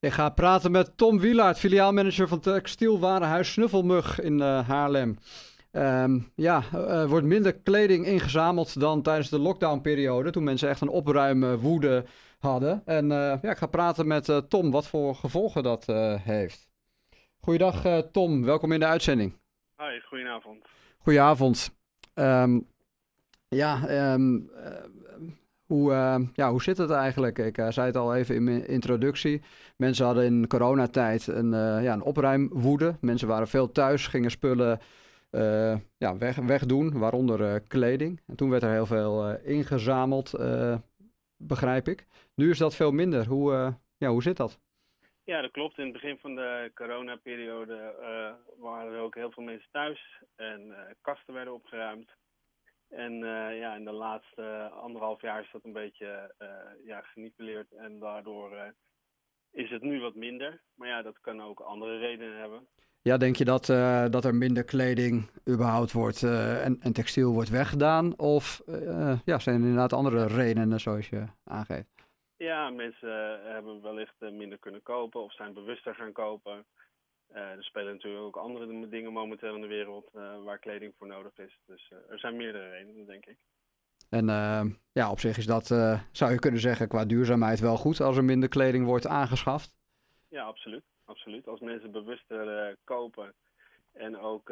Ik ga praten met Tom Wielaert, filiaalmanager van textielwarenhuis Snuffelmug in uh, Haarlem. Um, ja, er wordt minder kleding ingezameld dan tijdens de lockdownperiode, toen mensen echt een opruimwoede hadden. En uh, ja, ik ga praten met uh, Tom, wat voor gevolgen dat heeft. Goeiedag Tom, welkom in de uitzending. Hoi, goedenavond. Goedenavond. Um, ja, um, hoe, uh, ja, hoe zit het eigenlijk? Ik uh, zei het al even in mijn introductie. Mensen hadden in coronatijd een, uh, ja, een opruimwoede. Mensen waren veel thuis, gingen spullen ja, weg, wegdoen, waaronder kleding. En toen werd er heel veel ingezameld, begrijp ik. Nu is dat veel minder. Hoe, ja, hoe zit dat? Ja, dat klopt. In het begin van de coronaperiode waren er ook heel veel mensen thuis en kasten werden opgeruimd. En uh, ja, in de laatste anderhalf jaar is dat een beetje uh, ja, genipuleerd en daardoor uh, is het nu wat minder. Maar ja, dat kan ook andere redenen hebben. Ja, denk je dat, dat er minder kleding überhaupt wordt en, en, textiel wordt weggedaan? Of ja, zijn er inderdaad andere redenen zoals je aangeeft? Ja, mensen hebben wellicht minder kunnen kopen of zijn bewuster gaan kopen. Uh, er spelen natuurlijk ook andere dingen momenteel in de wereld uh, waar kleding voor nodig is. Dus uh, er zijn meerdere redenen, denk ik. En ja, op zich is dat, zou je kunnen zeggen, qua duurzaamheid wel goed als er minder kleding wordt aangeschaft? Ja, absoluut. absoluut. Als mensen bewuster kopen en ook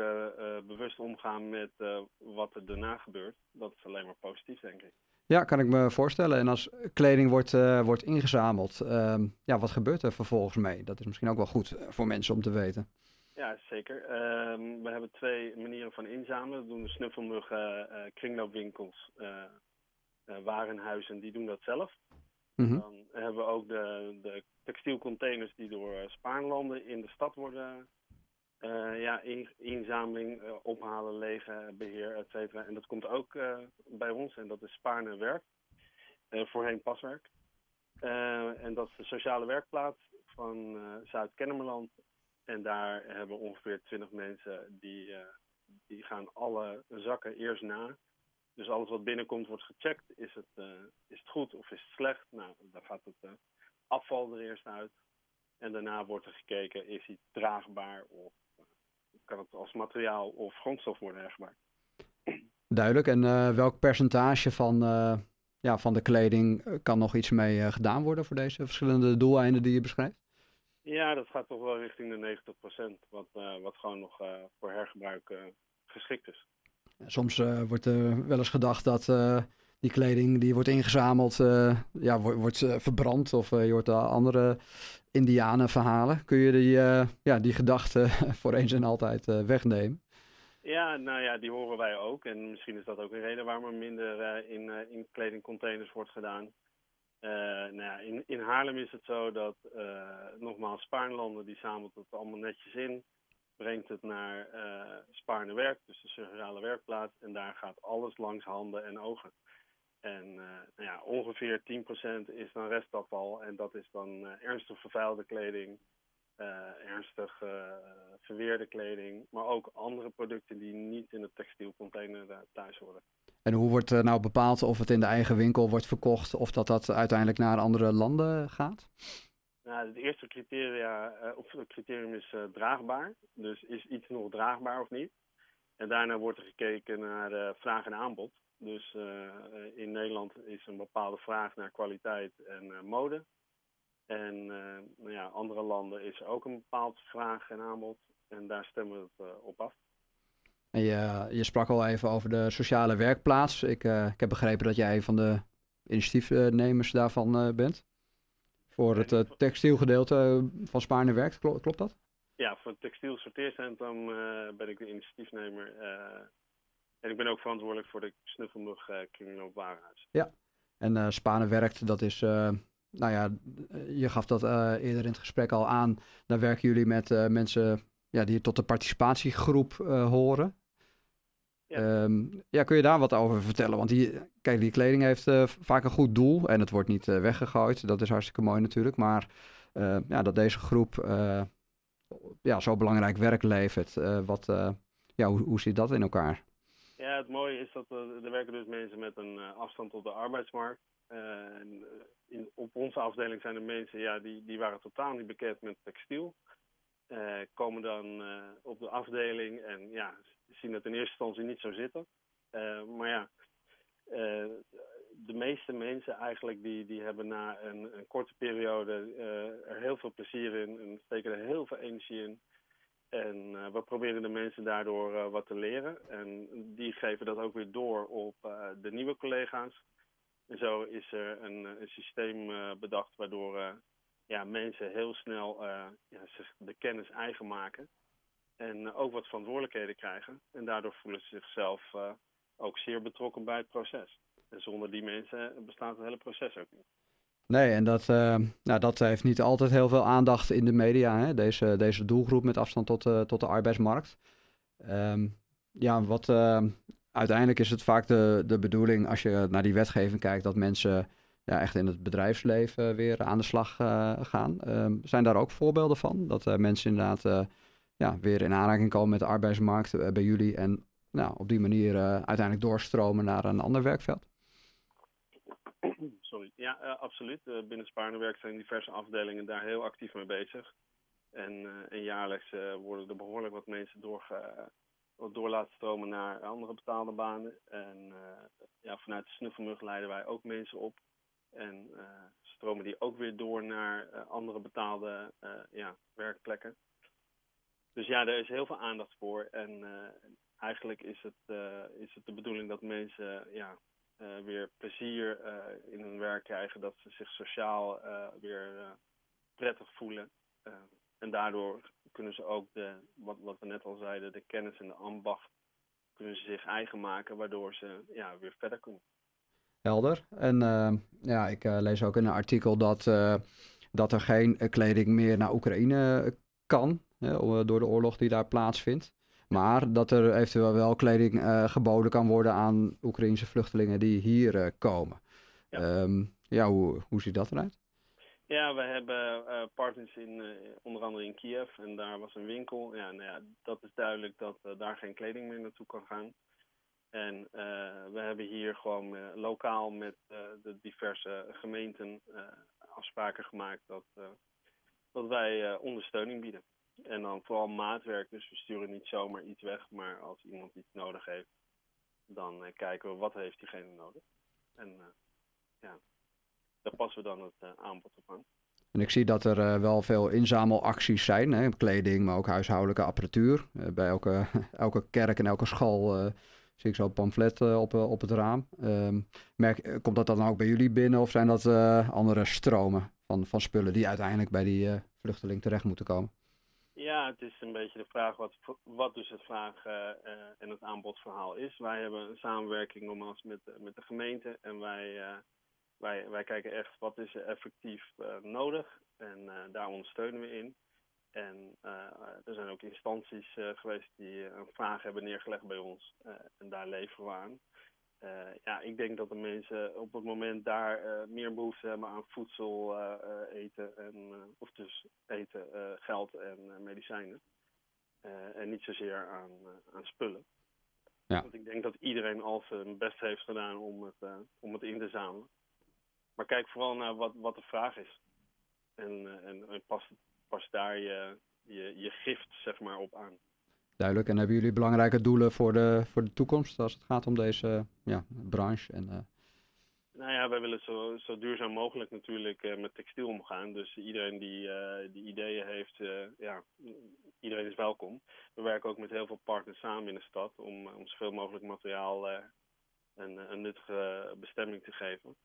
bewust omgaan met wat er daarna gebeurt, dat is alleen maar positief, denk ik. Ja, kan ik me voorstellen. En als kleding wordt, uh, wordt ingezameld, uh, ja, wat gebeurt er vervolgens mee? Dat is misschien ook wel goed eh, voor mensen om te weten. Ja, zeker. Uh, we hebben twee manieren van inzamelen. We doen de snuffelmuggen, uh, kringloopwinkels, warenhuizen, die doen dat zelf. Mm -hmm. Dan hebben we ook de, de textielcontainers die door Spaanlanden in de stad worden uh, ja, in, inzameling, uh, ophalen, legen, beheer, et cetera. En dat komt ook uh, bij ons en dat is Spaarne Werk, voorheen Paswerk. en dat is de sociale werkplaats van Zuid-Kennemerland. En daar hebben ongeveer 20 mensen die, die gaan alle zakken eerst na. Dus alles wat binnenkomt wordt gecheckt. Is het, is het goed of is het slecht? Nou, dan gaat het afval er eerst uit. En daarna wordt er gekeken, is hij draagbaar of kan het als materiaal of grondstof worden hergebruikt. Duidelijk. En uh, welk percentage van, uh, ja, van de kleding eh, kan nog iets mee uh, gedaan worden voor deze verschillende doeleinden die je beschrijft? Ja, dat gaat toch wel richting de 90%, wat, wat gewoon nog voor hergebruik geschikt is. Soms wordt er wel eens gedacht dat die kleding die wordt ingezameld, ja, wordt, wordt verbrand of je hoort andere indianenverhalen. Kun je die, uh, ja, die gedachten voor eens en altijd uh, wegnemen? Ja, nou ja, die horen wij ook. En misschien is dat ook een reden waarom er minder uh, in, in kledingcontainers wordt gedaan. nou ja, in, in Haarlem is het zo dat, nogmaals, Spaarnlanden die zamelt het allemaal netjes in. Brengt het naar Spaarne Werk, dus de sociale werkplaats. En daar gaat alles langs handen en ogen. En uh, nou ja, ongeveer 10% is dan restafval. En dat is dan uh, ernstig vervuilde kleding, uh, ernstig verweerde kleding. Maar ook andere producten die niet in de textielcontainer thuis horen. En hoe wordt nou bepaald of het in de eigen winkel wordt verkocht of dat dat uiteindelijk naar andere landen gaat? Nou, het eerste criteria, of het criterium is draagbaar. Dus is iets nog draagbaar of niet? En daarna wordt er gekeken naar vraag en aanbod. Dus uh, in Nederland is een bepaalde vraag naar kwaliteit en uh, mode. En nou ja, andere landen is ook een bepaald vraag en aanbod. En daar stemmen we het op af. En je, je sprak al even over de sociale werkplaats. Ik, ik heb begrepen dat jij een van de initiatiefnemers daarvan bent. Voor het textielgedeelte van Spaarne Werkt, klopt, klopt dat? Ja, voor het textiel sorteercentrum ben ik de initiatiefnemer. En ik ben ook verantwoordelijk voor de snuffelmug uh, Warenhuis. Ja, en uh, Spanen werkt, dat is, uh, nou ja, je gaf dat eerder in het gesprek al aan. Daar werken jullie met mensen ja, die tot de participatiegroep horen. Ja. Um, ja, kun je daar wat over vertellen? Want die, kijk, die kleding heeft vaak een goed doel en het wordt niet weggegooid. Dat is hartstikke mooi natuurlijk. Maar ja, dat deze groep ja, zo belangrijk werk levert, wat, ja, hoe, hoe zit dat in elkaar? Het mooie is dat er, er werken dus mensen met een uh, afstand tot de arbeidsmarkt. in, op onze afdeling zijn er mensen ja, die, die waren totaal niet bekend met textiel. komen dan op de afdeling en ja, zien het in eerste instantie niet zo zitten. maar ja, de meeste mensen eigenlijk die, die hebben na een, een korte periode er heel veel plezier in en steken er heel veel energie in. En uh, we proberen de mensen daardoor uh, wat te leren. En die geven dat ook weer door op uh, de nieuwe collega's. En zo is er een, een systeem bedacht waardoor ja, mensen heel snel ja, zich de kennis eigen maken. En ook wat verantwoordelijkheden krijgen. En daardoor voelen ze zichzelf ook zeer betrokken bij het proces. En zonder die mensen bestaat het hele proces ook niet. Nee, en dat, uh, nou, dat heeft niet altijd heel veel aandacht in de media, hè? Deze, deze doelgroep met afstand tot, uh, tot de arbeidsmarkt. Um, ja, wat uh, uiteindelijk is het vaak de, de bedoeling als je naar die wetgeving kijkt, dat mensen ja, echt in het bedrijfsleven weer aan de slag gaan. Um, zijn daar ook voorbeelden van? Dat mensen inderdaad ja, weer in aanraking komen met de arbeidsmarkt bij jullie en nou, op die manier uiteindelijk doorstromen naar een ander werkveld? Sorry. Ja, uh, absoluut. Uh, binnen Spaarnewerk zijn diverse afdelingen daar heel actief mee bezig. En, uh, en jaarlijks worden er behoorlijk wat mensen door, door laten stromen naar andere betaalde banen. En ja, vanuit de snuffelmug leiden wij ook mensen op. En stromen die ook weer door naar andere betaalde ja, werkplekken. Dus ja, er is heel veel aandacht voor. En eigenlijk is het, is het de bedoeling dat mensen ja, uh, weer plezier uh, in hun werk krijgen, dat ze zich sociaal uh, weer prettig voelen. en daardoor kunnen ze ook, de, wat, wat we net al zeiden, de kennis en de ambacht, kunnen ze zich eigen maken, waardoor ze ja, weer verder kunnen. Helder. En ja, ik lees ook in een artikel dat, dat er geen kleding meer naar Oekraïne kan, door de oorlog die daar plaatsvindt. Maar dat er eventueel wel kleding uh, geboden kan worden aan Oekraïnse vluchtelingen die hier uh, komen. Ja, um, ja hoe, hoe ziet dat eruit? Ja, we hebben uh, partners in, onder andere in Kiev en daar was een winkel. Ja, nou ja, dat is duidelijk dat daar geen kleding meer naartoe kan gaan. En we hebben hier gewoon lokaal met de diverse gemeenten afspraken gemaakt dat, dat wij ondersteuning bieden. En dan vooral maatwerk, dus we sturen niet zomaar iets weg, maar als iemand iets nodig heeft, dan uh, kijken we wat heeft diegene nodig. En uh, ja, daar passen we dan het uh, aanbod op aan. En ik zie dat er wel veel inzamelacties zijn, hè? kleding, maar ook huishoudelijke apparatuur. bij elke, elke kerk en elke school zie ik zo'n pamflet op, op het raam. Um, merk, komt dat dan ook bij jullie binnen of zijn dat andere stromen van, van spullen die uiteindelijk bij die vluchteling terecht moeten komen? Ja, het is een beetje de vraag wat, wat dus het vraag uh, en het aanbodverhaal is. Wij hebben een samenwerking nogmaals met, met de gemeente en wij, wij, wij kijken echt wat is er effectief uh, nodig en daar ondersteunen we in. En er zijn ook instanties geweest die een vraag hebben neergelegd bij ons en daar leveren we aan. Uh, ja, ik denk dat de mensen op het moment daar uh, meer behoefte hebben aan voedsel, uh, eten en of dus eten, geld en medicijnen. en niet zozeer aan, aan spullen. Ja. Want ik denk dat iedereen al zijn best heeft gedaan om het, om het in te zamelen. Maar kijk vooral naar wat, wat de vraag is. En, en, en pas, pas daar je, je, je gift zeg maar op aan. Duidelijk. En hebben jullie belangrijke doelen voor de, voor de toekomst als het gaat om deze ja, branche? En, uh... Nou ja, wij willen zo, zo duurzaam mogelijk natuurlijk uh, met textiel omgaan. Dus iedereen die, uh, die ideeën heeft, ja, iedereen is welkom. We werken ook met heel veel partners samen in de stad om, om zoveel mogelijk materiaal een, een nuttige bestemming te geven.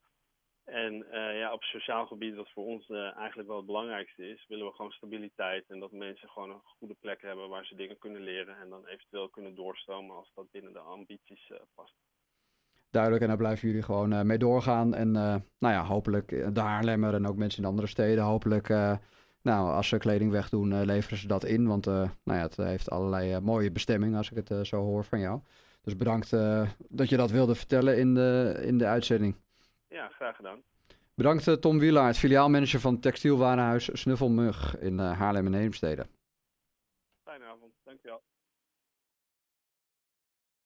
En uh, ja, op sociaal gebied, wat voor ons uh, eigenlijk wel het belangrijkste is, willen we gewoon stabiliteit en dat mensen gewoon een goede plek hebben waar ze dingen kunnen leren en dan eventueel kunnen doorstromen als dat binnen de ambities uh, past. Duidelijk, en daar blijven jullie gewoon mee doorgaan. En nou ja, hopelijk de Haarlemmer en ook mensen in andere steden, hopelijk, nou, als ze kleding wegdoen, leveren ze dat in. Want nou ja, het heeft allerlei mooie bestemmingen als ik het zo hoor van jou. Dus bedankt dat je dat wilde vertellen in de, in de uitzending. Ja, graag gedaan. Bedankt eh, Tom Wielaert, filiaalmanager van textielwarenhuis Snuffelmug in eh, Haarlem en Heemstede.